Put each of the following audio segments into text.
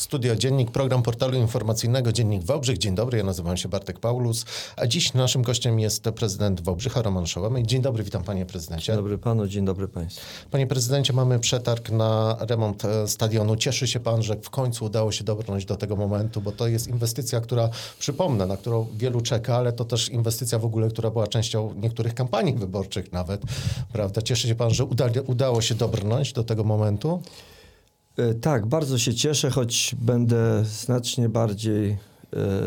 Studio Dziennik, program portalu informacyjnego Dziennik Wałbrzych. Dzień dobry, ja nazywam się Bartek Paulus, a dziś naszym gościem jest prezydent Wałbrzycha Roman Szołemy. Dzień dobry, witam panie prezydencie. Dzień dobry panu, dzień dobry państwu. Panie prezydencie, mamy przetarg na remont e, stadionu. Cieszy się pan, że w końcu udało się dobrnąć do tego momentu, bo to jest inwestycja, która, przypomnę, na którą wielu czeka, ale to też inwestycja w ogóle, która była częścią niektórych kampanii wyborczych nawet, prawda? Cieszy się pan, że uda, udało się dobrnąć do tego momentu? E, tak, bardzo się cieszę, choć będę znacznie bardziej e,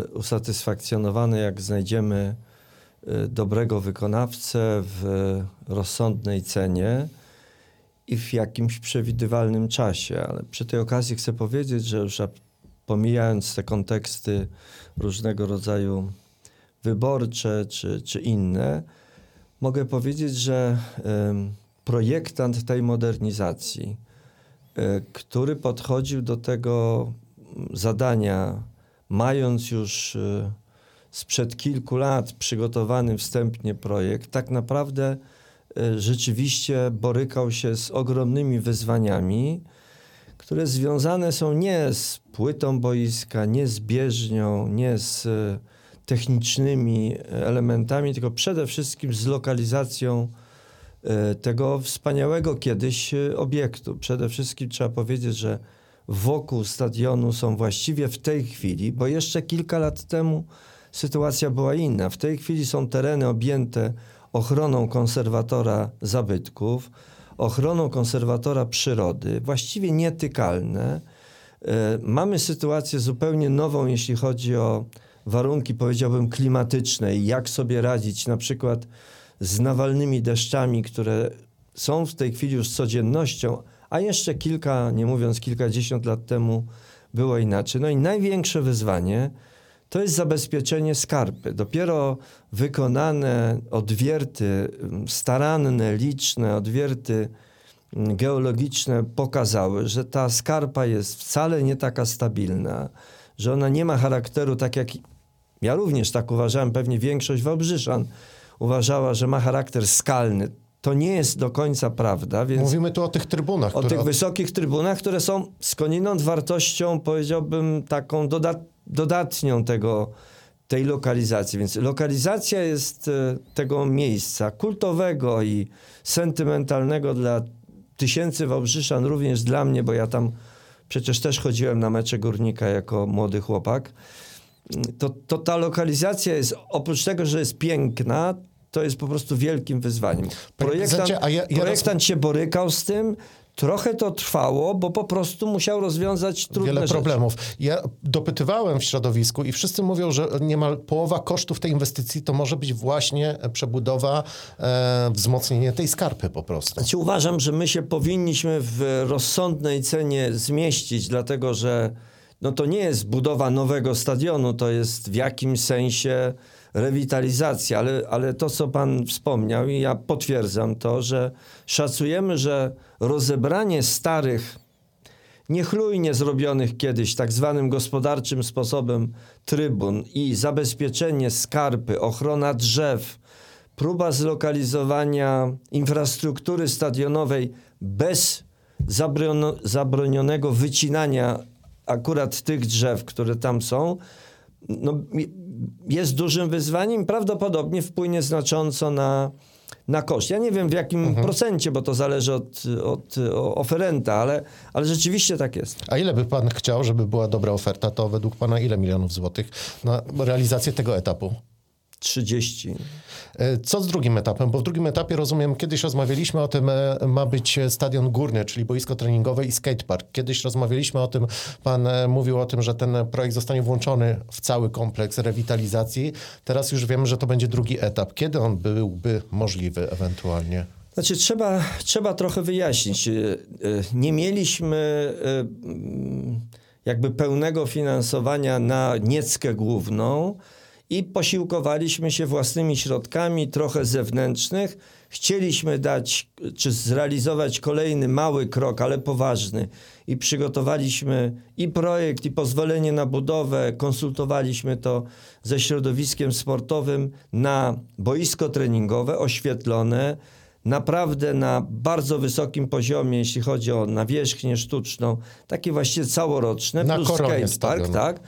usatysfakcjonowany, jak znajdziemy e, dobrego wykonawcę w rozsądnej cenie i w jakimś przewidywalnym czasie. Ale przy tej okazji chcę powiedzieć, że już pomijając te konteksty różnego rodzaju wyborcze czy, czy inne, mogę powiedzieć, że projektant tej modernizacji, który podchodził do tego zadania, mając już e, sprzed kilku lat przygotowany wstępnie projekt, tak naprawdę e, rzeczywiście borykał się z ogromnymi wyzwaniami, które związane są nie z płytą boiska, nie z bieżnią, nie z technicznymi elementami, tylko przede wszystkim z lokalizacją E, tego wspaniałego kiedyś e, obiektu. Przede wszystkim trzeba powiedzieć, że wokół stadionu są właściwie w tej chwili, bo jeszcze kilka lat temu sytuacja była inna. W tej chwili są tereny objęte ochroną konserwatora zabytków, ochroną konserwatora przyrody, właściwie nietykalne. E, mamy sytuację zupełnie nową, jeśli chodzi o warunki, powiedziałbym, klimatyczne i jak sobie radzić na przykład z nawalnymi deszczami, które są w tej chwili już codziennością, a jeszcze kilka, nie mówiąc kilkadziesiąt lat temu było inaczej. No i największe wyzwanie to jest zabezpieczenie skarpy. Dopiero wykonane odwierty staranne, liczne, odwierty mm, geologiczne pokazały, że ta skarpa jest wcale nie taka stabilna, że ona nie ma charakteru tak jak ja również tak uważałem, pewnie większość Wałbrzyszan, uważała, że ma charakter skalny. To nie jest do końca prawda. Więc Mówimy tu o tych trybunach. O które... tych wysokich trybunach, które są skądinąd wartością, powiedziałbym, taką dodat dodatnią tego, tej lokalizacji. Więc lokalizacja jest e, tego miejsca kultowego i sentymentalnego dla tysięcy Wałbrzyszan, również dla mnie, bo ja tam przecież też chodziłem na mecze Górnika jako młody chłopak to, to ta lokalizacja jest, oprócz tego, że jest piękna, to jest po prostu wielkim wyzwaniem. Projektant, ja, ja projektant roz... się borykał z tym, Trochę to trwało, bo po prostu musiał rozwiązać trudne Wiele problemów. Ja dopytywałem w środowisku i wszyscy mówią, że niemal połowa kosztów tej inwestycji to może być właśnie przebudowa, e, wzmocnienie tej skarpy po prostu. Znaczy uważam, że my się powinniśmy w rozsądnej cenie zmieścić, dlatego że no to nie jest budowa nowego stadionu, to jest w jakimś sensie rewitalizacja, ale, ale to, co pan wspomniał, i ja potwierdzam to, że szacujemy, że rozebranie starych, niechlujnie zrobionych kiedyś tak zwanym gospodarczym sposobem trybun i zabezpieczenie skarpy, ochrona drzew, próba zlokalizowania infrastruktury stadionowej bez zabronionego wycinania akurat tych drzew, które tam są, no, jest dużym wyzwaniem. Prawdopodobnie wpłynie znacząco na, na koszt. Ja nie wiem w jakim mhm. procencie, bo to zależy od, od oferenta, ale, ale rzeczywiście tak jest. A ile by pan chciał, żeby była dobra oferta, to według pana ile milionów złotych na realizację tego etapu? 30. E, co z drugim etapem? Bo w drugim etapie, rozumiem, kiedyś rozmawialiśmy o tym, e, ma być stadion górny, czyli boisko treningowe i skatepark. Kiedyś rozmawialiśmy o tym, pan e, mówił o tym, że ten projekt zostanie włączony w cały kompleks rewitalizacji. Teraz już wiemy, że to będzie drugi etap. Kiedy on byłby możliwy ewentualnie? Znaczy, trzeba, trzeba trochę wyjaśnić. Nie mieliśmy jakby pełnego finansowania na nieckę główną i posiłkowaliśmy się własnymi środkami, trochę zewnętrznych. Chcieliśmy dać czy zrealizować kolejny mały krok, ale poważny. I przygotowaliśmy i projekt, i pozwolenie na budowę. Konsultowaliśmy to ze środowiskiem sportowym na boisko treningowe oświetlone, naprawdę na bardzo wysokim poziomie, jeśli chodzi o nawierzchnię sztuczną, takie właściwie całoroczne, Na plus skatepark, tak.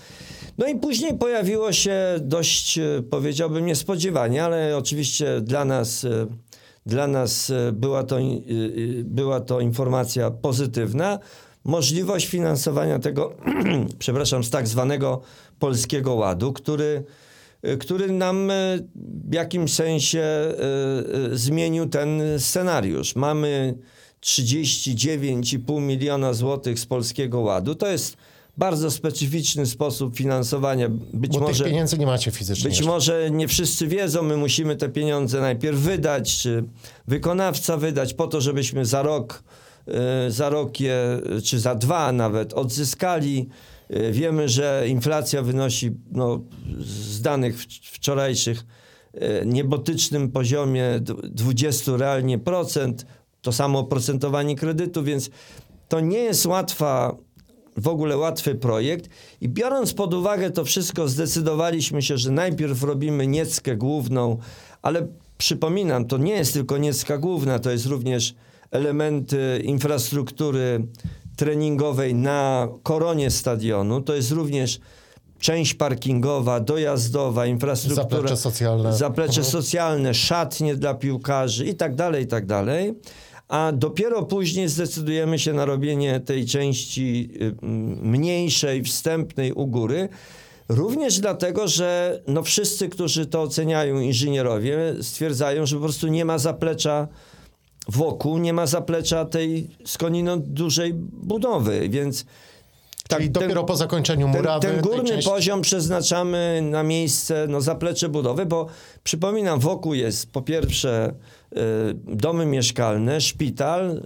No i później pojawiło się dość, e, powiedziałbym, niespodziewanie, ale oczywiście dla nas, e, dla nas e, była to, była to informacja pozytywna. Możliwość finansowania tego, przepraszam, z tak zwanego Polskiego Ładu, który, który nam e, w jakimś sensie e, zmienił ten scenariusz. Mamy 39,5 miliona złotych z Polskiego Ładu. To jest bardzo specyficzny sposób finansowania. Być Bo może tych pieniędzy nie macie fizycznie. być jeszcze. może nie wszyscy wiedzą, my musimy te pieniądze najpierw wydać, czy wykonawca wydać po to, żebyśmy za rok, y, za rok je, czy za dwa nawet odzyskali. Y, Wiemy, że inflacja wynosi no, z danych wcz- wczorajszych y, niebotycznym poziomie d- 20 realnie procent, to samo oprocentowanie kredytu, więc to nie jest łatwa w ogóle łatwy projekt. I biorąc pod uwagę to wszystko, zdecydowaliśmy się, że najpierw robimy nieckę główną, ale przypominam, to nie jest tylko niecka główna, to jest również elementy infrastruktury treningowej na koronie stadionu, to jest również część parkingowa, dojazdowa, infrastruktura, Zaplecze socjalne. zaplecze socjalne, szatnie dla piłkarzy i tak dalej, i tak dalej. A dopiero później zdecydujemy się na robienie tej części y, mniejszej, wstępnej u góry. Również dlatego, że no wszyscy, którzy to oceniają, inżynierowie, stwierdzają, że po prostu nie ma zaplecza wokół, nie ma zaplecza tej skądinąd dużej budowy, więc tak, Czyli dopiero po zakończeniu ten, murawy... ten tej górny poziom przeznaczamy na miejsce, no zaplecze budowy, bo przypominam, wokół jest po pierwsze y, domy mieszkalne, szpital, y,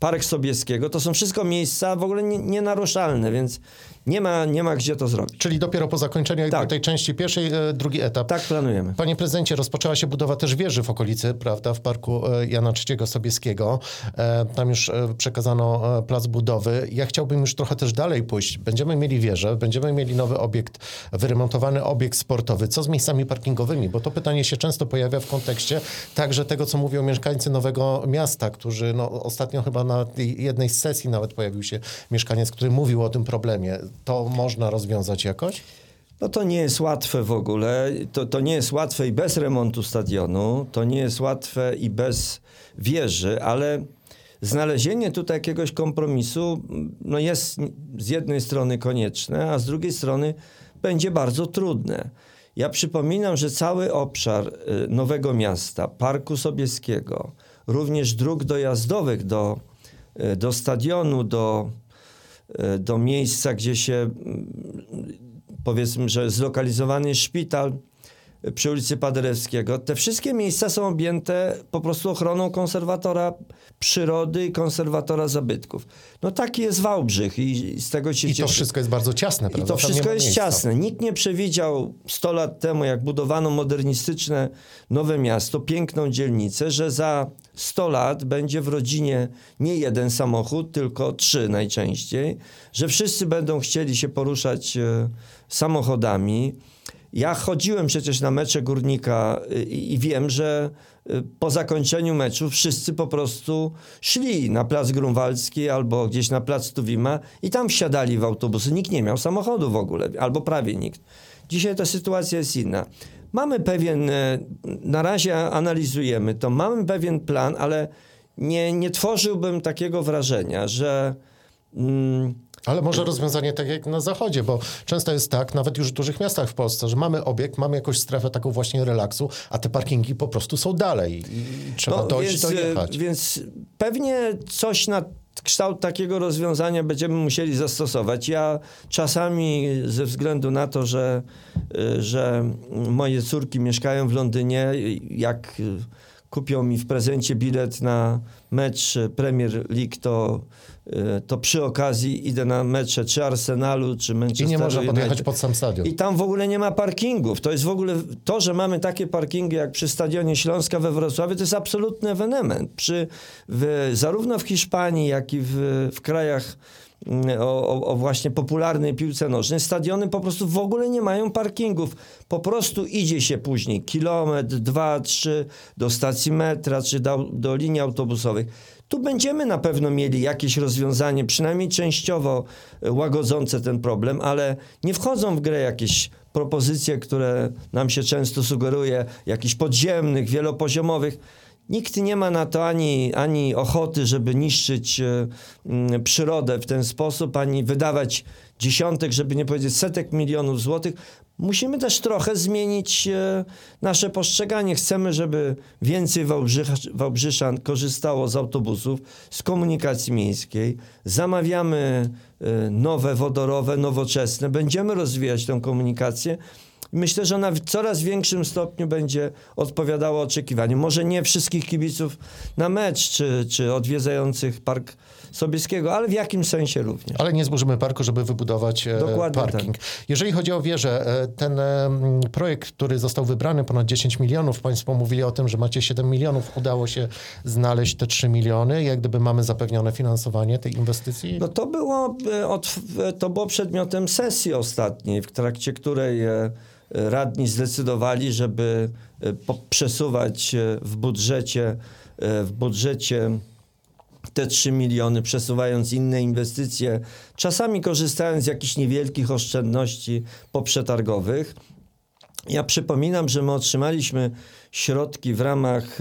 Park Sobieskiego. To są wszystko miejsca w ogóle nie- nienaruszalne, więc nie ma, nie ma gdzie to zrobić. Czyli dopiero po zakończeniu Tak. tej części pierwszej, e, drugi etap. Tak planujemy. Panie prezydencie, rozpoczęła się budowa też wieży w okolicy, prawda, w parku e, Jana III Sobieskiego. E, Tam już przekazano plac budowy. Ja chciałbym już trochę też dalej pójść. Będziemy mieli wieżę, będziemy mieli nowy obiekt, wyremontowany obiekt sportowy. Co z miejscami parkingowymi? Bo to pytanie się często pojawia w kontekście także tego, co mówią mieszkańcy Nowego Miasta, którzy no, ostatnio chyba na jednej z sesji nawet pojawił się mieszkaniec, który mówił o tym problemie. To można rozwiązać jakoś? No to nie jest łatwe w ogóle. To, to nie jest łatwe i bez remontu stadionu, to nie jest łatwe i bez wieży, ale znalezienie tutaj jakiegoś kompromisu no jest z jednej strony konieczne, a z drugiej strony będzie bardzo trudne. Ja przypominam, że cały obszar y, Nowego Miasta, Parku Sobieskiego, również dróg dojazdowych do, do stadionu, do, y, do miejsca, gdzie się mm, powiedzmy, że zlokalizowany szpital przy ulicy Paderewskiego. Te wszystkie miejsca są objęte po prostu ochroną konserwatora przyrody i konserwatora zabytków. No taki jest Wałbrzych i i z tego się I to wszystko jest bardzo ciasne, I prawda? to Tam nie wszystko jest miejsca. ciasne. Nikt nie przewidział 100 lat temu, jak budowano modernistyczne nowe miasto, piękną dzielnicę, że za 100 lat będzie w rodzinie nie jeden samochód, tylko trzy najczęściej, że wszyscy będą chcieli się poruszać e, samochodami. Ja chodziłem przecież na mecze górnika y, i, i wiem, że y, po zakończeniu meczu wszyscy po prostu szli na plac Grunwaldzki albo gdzieś na plac Tuwima i tam wsiadali w autobusy. Nikt nie miał samochodu w ogóle, albo prawie nikt. Dzisiaj ta sytuacja jest inna. Mamy pewien, e, na razie analizujemy to, mamy pewien plan, ale nie, nie tworzyłbym takiego wrażenia, że. Mm, Ale może rozwiązanie tak jak na zachodzie, bo często jest tak, nawet już w dużych miastach w Polsce, że mamy obiekt, mamy jakąś strefę taką właśnie relaksu, a te parkingi po prostu są dalej i trzeba dojść, No, więc, dojechać. e, Więc pewnie coś na kształt takiego rozwiązania będziemy musieli zastosować. Ja czasami ze względu na to, że, e, że moje córki mieszkają w Londynie, jak kupią mi w prezencie bilet na mecz Premier League, to, e, to przy okazji idę na mecze czy Arsenalu, czy I Manchesteru nie można podjechać pod sam stadion. I tam w ogóle nie ma parkingów. To jest w ogóle to, że mamy takie parkingi jak przy stadionie Śląska we Wrocławiu, to jest absolutny ewenement. Przy, w, zarówno w Hiszpanii, jak i w, w krajach o, o, właśnie popularnej piłce nożnej, stadiony po prostu w ogóle nie mają parkingów. Po prostu idzie się później kilometr, dwa, trzy do stacji metra czy do, do linii autobusowych. Tu będziemy na pewno mieli jakieś rozwiązanie, przynajmniej częściowo e, łagodzące ten problem, ale nie wchodzą w grę jakieś propozycje, które nam się często sugeruje, jakichś podziemnych, wielopoziomowych. Nikt nie ma na to ani, ani ochoty, żeby niszczyć e, mm, przyrodę w ten sposób, ani wydawać dziesiątek, żeby nie powiedzieć setek milionów złotych. Musimy też trochę zmienić e, nasze postrzeganie. Chcemy, żeby więcej Wałbrzyszan korzystało z autobusów, z komunikacji miejskiej. Zamawiamy e, nowe wodorowe, nowoczesne. Będziemy rozwijać tę komunikację. Myślę, że ona w coraz większym stopniu będzie odpowiadała oczekiwaniom. Może nie wszystkich kibiców na mecz, czy, czy odwiedzających Park Sobieskiego, ale w jakimś sensie również. Ale nie zburzymy parku, żeby wybudować e, Dokładnie parking. tak. Jeżeli chodzi o wieżę, e, ten projekt, który został wybrany, ponad 10 milionów, Państwo mówili o tym, że macie 7 milionów, udało się znaleźć te 3 miliony. Jak gdyby mamy zapewnione finansowanie tej inwestycji? No to było, e, to było przedmiotem sesji ostatniej, w trakcie której radni zdecydowali, żeby e, przesuwać e, w budżecie, e, w budżecie te 3 miliony, przesuwając inne inwestycje, czasami korzystając z jakichś niewielkich oszczędności poprzetargowych. Ja przypominam, że my otrzymaliśmy środki w ramach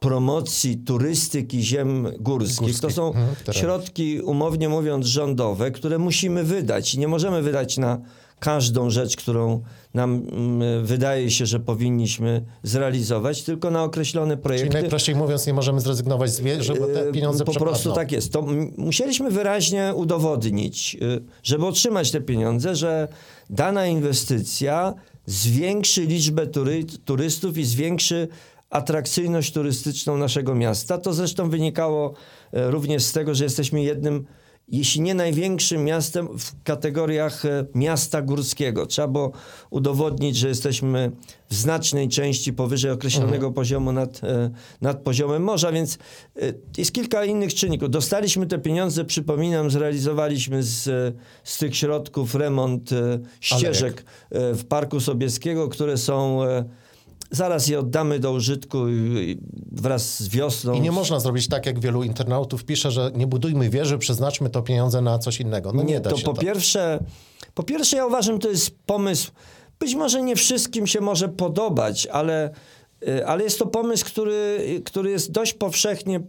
promocji turystyki ziem górskich. To Górskich, są mhm, środki, umownie mówiąc, rządowe, które musimy wydać. I nie możemy wydać na każdą rzecz, którą nam mm, wydaje się, że powinniśmy zrealizować, tylko na określone Czyli projekty. najprościej mówiąc, nie możemy zrezygnować z wieży, bo te Yy, pieniądze Po prostu tak jest. To musieliśmy wyraźnie udowodnić, yy, żeby otrzymać te pieniądze, że dana inwestycja zwiększy liczbę tury, turystów i zwiększy atrakcyjność turystyczną naszego miasta. To zresztą wynikało e, również z tego, że jesteśmy jednym, jeśli nie największym miastem w kategoriach e, miasta górskiego. Trzeba było udowodnić, że jesteśmy w znacznej części powyżej określonego poziomu nad, e, nad poziomem morza, więc e, jest kilka innych czynników. Dostaliśmy te pieniądze, przypominam, zrealizowaliśmy z, z tych środków remont ścieżek w Parku Sobieskiego, które są... Zaraz je oddamy do użytku wraz z wiosną. I nie można zrobić tak, jak wielu internautów pisze, że nie budujmy wieży, przeznaczmy to pieniądze na coś innego. No nie, da to się po tak. pierwsze, po pierwsze ja uważam, to jest pomysł, być może nie wszystkim się może podobać, ale, y, ale jest to pomysł, który, który jest dość powszechnie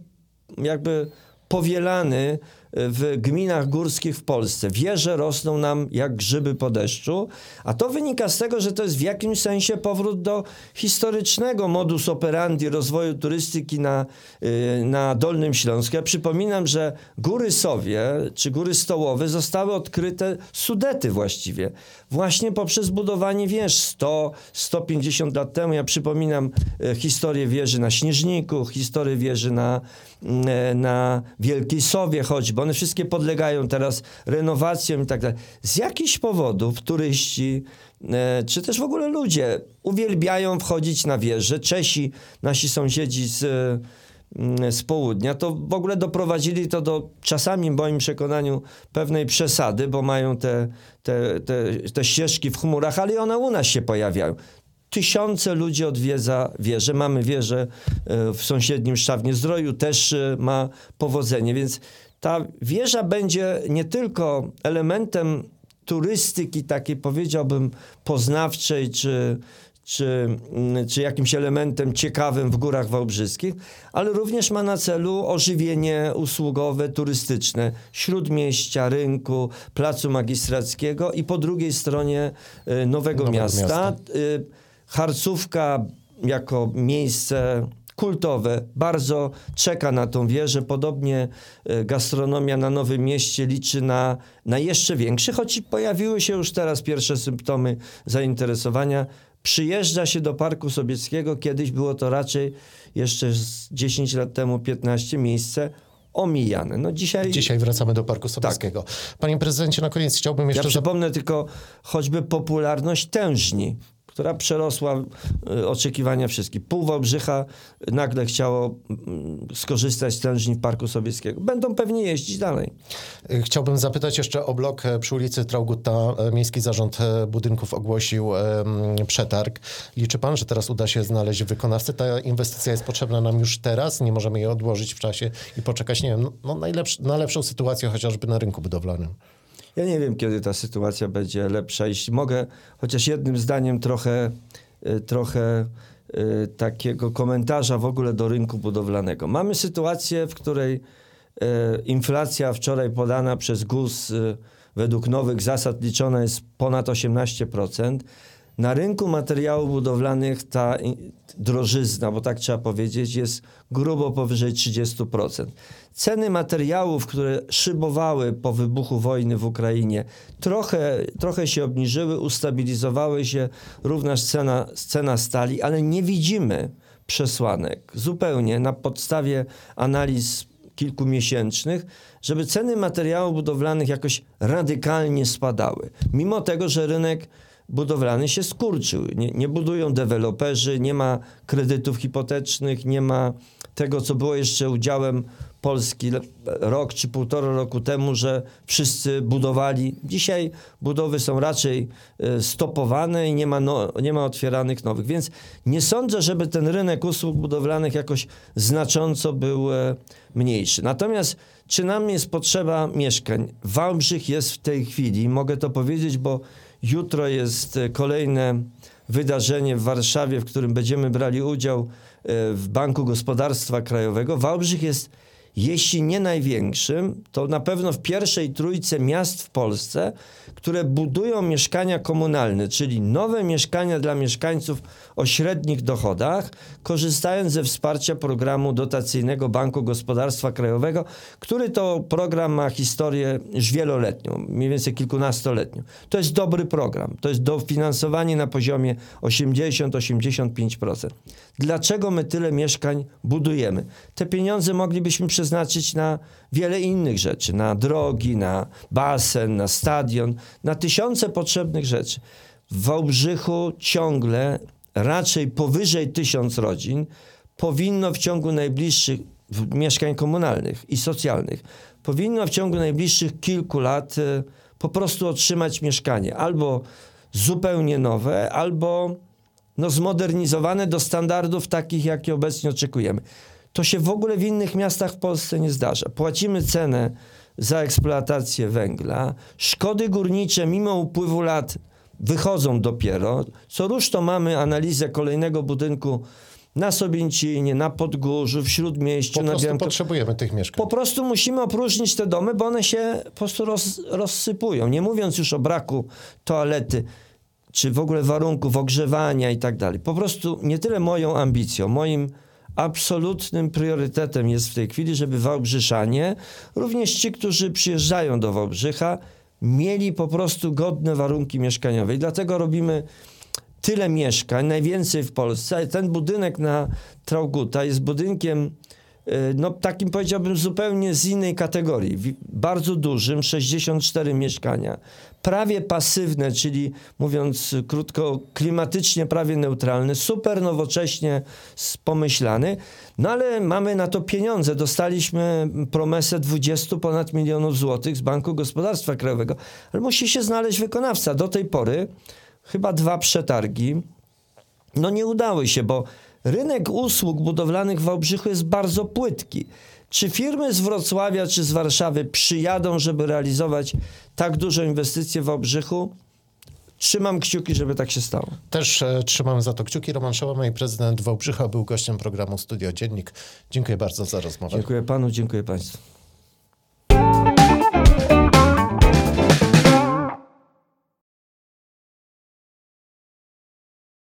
jakby powielany w gminach górskich w Polsce. Wieże rosną nam jak grzyby po deszczu, a to wynika z tego, że to jest w jakimś sensie powrót do historycznego modus operandi rozwoju turystyki na, y, na Dolnym Śląsku. Ja przypominam, że Góry Sowie czy Góry Stołowe zostały odkryte Sudety właściwie, właśnie poprzez budowanie wież 100-150 lat temu. Ja przypominam e, historię wieży na Śnieżniku, historię wieży na, mm, e, na Wielkiej Sowie choćby. One wszystkie podlegają teraz renowacjom i tak dalej. Z jakichś powodów turyści, e, czy też w ogóle ludzie uwielbiają wchodzić na wieże. Czesi, nasi sąsiedzi z, z południa, to w ogóle doprowadzili to do czasami w moim przekonaniu pewnej przesady, bo mają te, te, te, te ścieżki w chmurach, ale i one u nas się pojawiają. Tysiące ludzi odwiedza wieżę. Mamy wieżę e, w sąsiednim Szczawnie Zdroju, też e, ma powodzenie, więc ta wieża będzie nie tylko elementem turystyki takiej powiedziałbym poznawczej, czy, czy, mm, czy jakimś elementem ciekawym w Górach Wałbrzyskich, ale również ma na celu ożywienie usługowe, turystyczne śródmieścia, rynku, placu magistrackiego i po drugiej stronie y, Nowego, Nowego Miasta. Miasta. Y, Harcówka jako miejsce kultowe bardzo czeka na tą wieżę. Podobnie y, gastronomia na Nowym Mieście liczy na, na jeszcze większy, choć pojawiły się już teraz pierwsze symptomy zainteresowania. Przyjeżdża się do Parku Sobieckiego, kiedyś było to raczej jeszcze z 10 lat temu 15 miejsce omijane. No dzisiaj, Dzisiaj wracamy do Parku Sobieskiego. Panie prezydencie, na koniec chciałbym ja jeszcze... zap- przypomnę tylko choćby popularność tężni, która przerosła y, oczekiwania wszystkich. Pół Wałbrzycha nagle chciało mm, skorzystać z tężni w Parku Sowieckiego. Będą pewnie jeździć dalej. Y, Chciałbym zapytać jeszcze o blok e, przy ulicy Traugutta. E, Miejski Zarząd e, Budynków ogłosił przetarg. Liczy pan, że teraz uda się znaleźć wykonawcę? Ta inwestycja jest potrzebna nam już teraz, nie możemy jej odłożyć w czasie i poczekać, nie wiem, no, no na lepszą sytuację chociażby na rynku budowlanym. Ja nie wiem, kiedy ta sytuacja będzie lepsza. Jeśli mogę, chociaż jednym zdaniem trochę, y, trochę y, takiego komentarza w ogóle do rynku budowlanego. Mamy sytuację, w której y, inflacja wczoraj podana przez GUS według nowych zasad liczona jest ponad 18%. Na rynku materiałów budowlanych ta drożyzna, bo tak trzeba powiedzieć, jest grubo powyżej 30%. Ceny materiałów, które szybowały po wybuchu wojny w Ukrainie, trochę, trochę się obniżyły, ustabilizowały się, również cena, cena stali, ale nie widzimy przesłanek zupełnie na podstawie analiz kilkumiesięcznych, żeby ceny materiałów budowlanych jakoś radykalnie spadały. Mimo tego, że rynek budowlany się skurczył. Nie, nie budują deweloperzy, nie ma kredytów hipotecznych, nie ma tego, co było jeszcze udziałem Polski rok czy półtora roku temu, że wszyscy budowali. Dzisiaj budowy są raczej e, stopowane i nie ma, no, nie ma otwieranych nowych. Więc nie sądzę, żeby ten rynek usług budowlanych jakoś znacząco był e, mniejszy. Natomiast czy nam jest potrzeba mieszkań? Wałbrzych jest w tej chwili, mogę to powiedzieć, bo jutro jest e, kolejne wydarzenie w Warszawie, w którym będziemy brali udział e, w Banku Gospodarstwa Krajowego. Wałbrzych jest, jeśli nie największym, to na pewno w pierwszej trójce miast w Polsce, które budują mieszkania komunalne, czyli nowe mieszkania dla mieszkańców o średnich dochodach, korzystając ze wsparcia programu dotacyjnego Banku Gospodarstwa Krajowego, który to program ma historię już wieloletnią, mniej więcej kilkunastoletnią. To jest dobry program. To jest dofinansowanie na poziomie 80-85%. Dlaczego my tyle mieszkań budujemy? Te pieniądze moglibyśmy przeznaczyć na wiele innych rzeczy, na drogi, na basen, na stadion, na tysiące potrzebnych rzeczy. W Wałbrzychu ciągle raczej powyżej tysiąc rodzin powinno w ciągu najbliższych mieszkań komunalnych i socjalnych powinno w ciągu najbliższych kilku lat e, po prostu otrzymać mieszkanie albo zupełnie nowe, albo no, zmodernizowane do standardów takich, jakie obecnie oczekujemy. To się w ogóle w innych miastach w Polsce nie zdarza. Płacimy cenę za eksploatację węgla. Szkody górnicze mimo upływu lat wychodzą dopiero. Co rusz to mamy analizę kolejnego budynku na Sobięcinie, na Podgórzu, w Śródmieściu, Po na Bianko... potrzebujemy tych mieszkań. Po prostu musimy opróżnić te domy, bo one się po prostu roz, rozsypują. Nie mówiąc już o braku toalety, czy w ogóle warunków ogrzewania i tak dalej. Po prostu nie tyle moją ambicją, moim absolutnym priorytetem jest w tej chwili, żeby Wałbrzyszanie, również ci, którzy przyjeżdżają do Wałbrzycha, mieli po prostu godne warunki mieszkaniowe. I dlatego robimy tyle mieszkań, najwięcej w Polsce. Ten budynek na Trauguta jest budynkiem no takim powiedziałbym zupełnie z innej kategorii. Bardzo dużym, 64 mieszkania. Prawie pasywne, czyli mówiąc krótko, klimatycznie prawie neutralny, super nowocześnie pomyślany. No ale mamy na to pieniądze. Dostaliśmy promesę 20 ponad milionów złotych z Banku Gospodarstwa Krajowego. Ale musi się znaleźć wykonawca. Do tej pory chyba dwa przetargi no nie udały się, bo rynek usług budowlanych w Wałbrzychu jest bardzo płytki. Czy firmy z Wrocławia czy z Warszawy przyjadą, żeby realizować tak dużą inwestycję w Wałbrzychu? Trzymam kciuki, żeby tak się stało. Też e, trzymamy za to kciuki. Roman Szołomej, prezydent Wałbrzycha, był gościem programu Studio Dziennik. Dziękuję bardzo za rozmowę. Dziękuję panu, dziękuję państwu.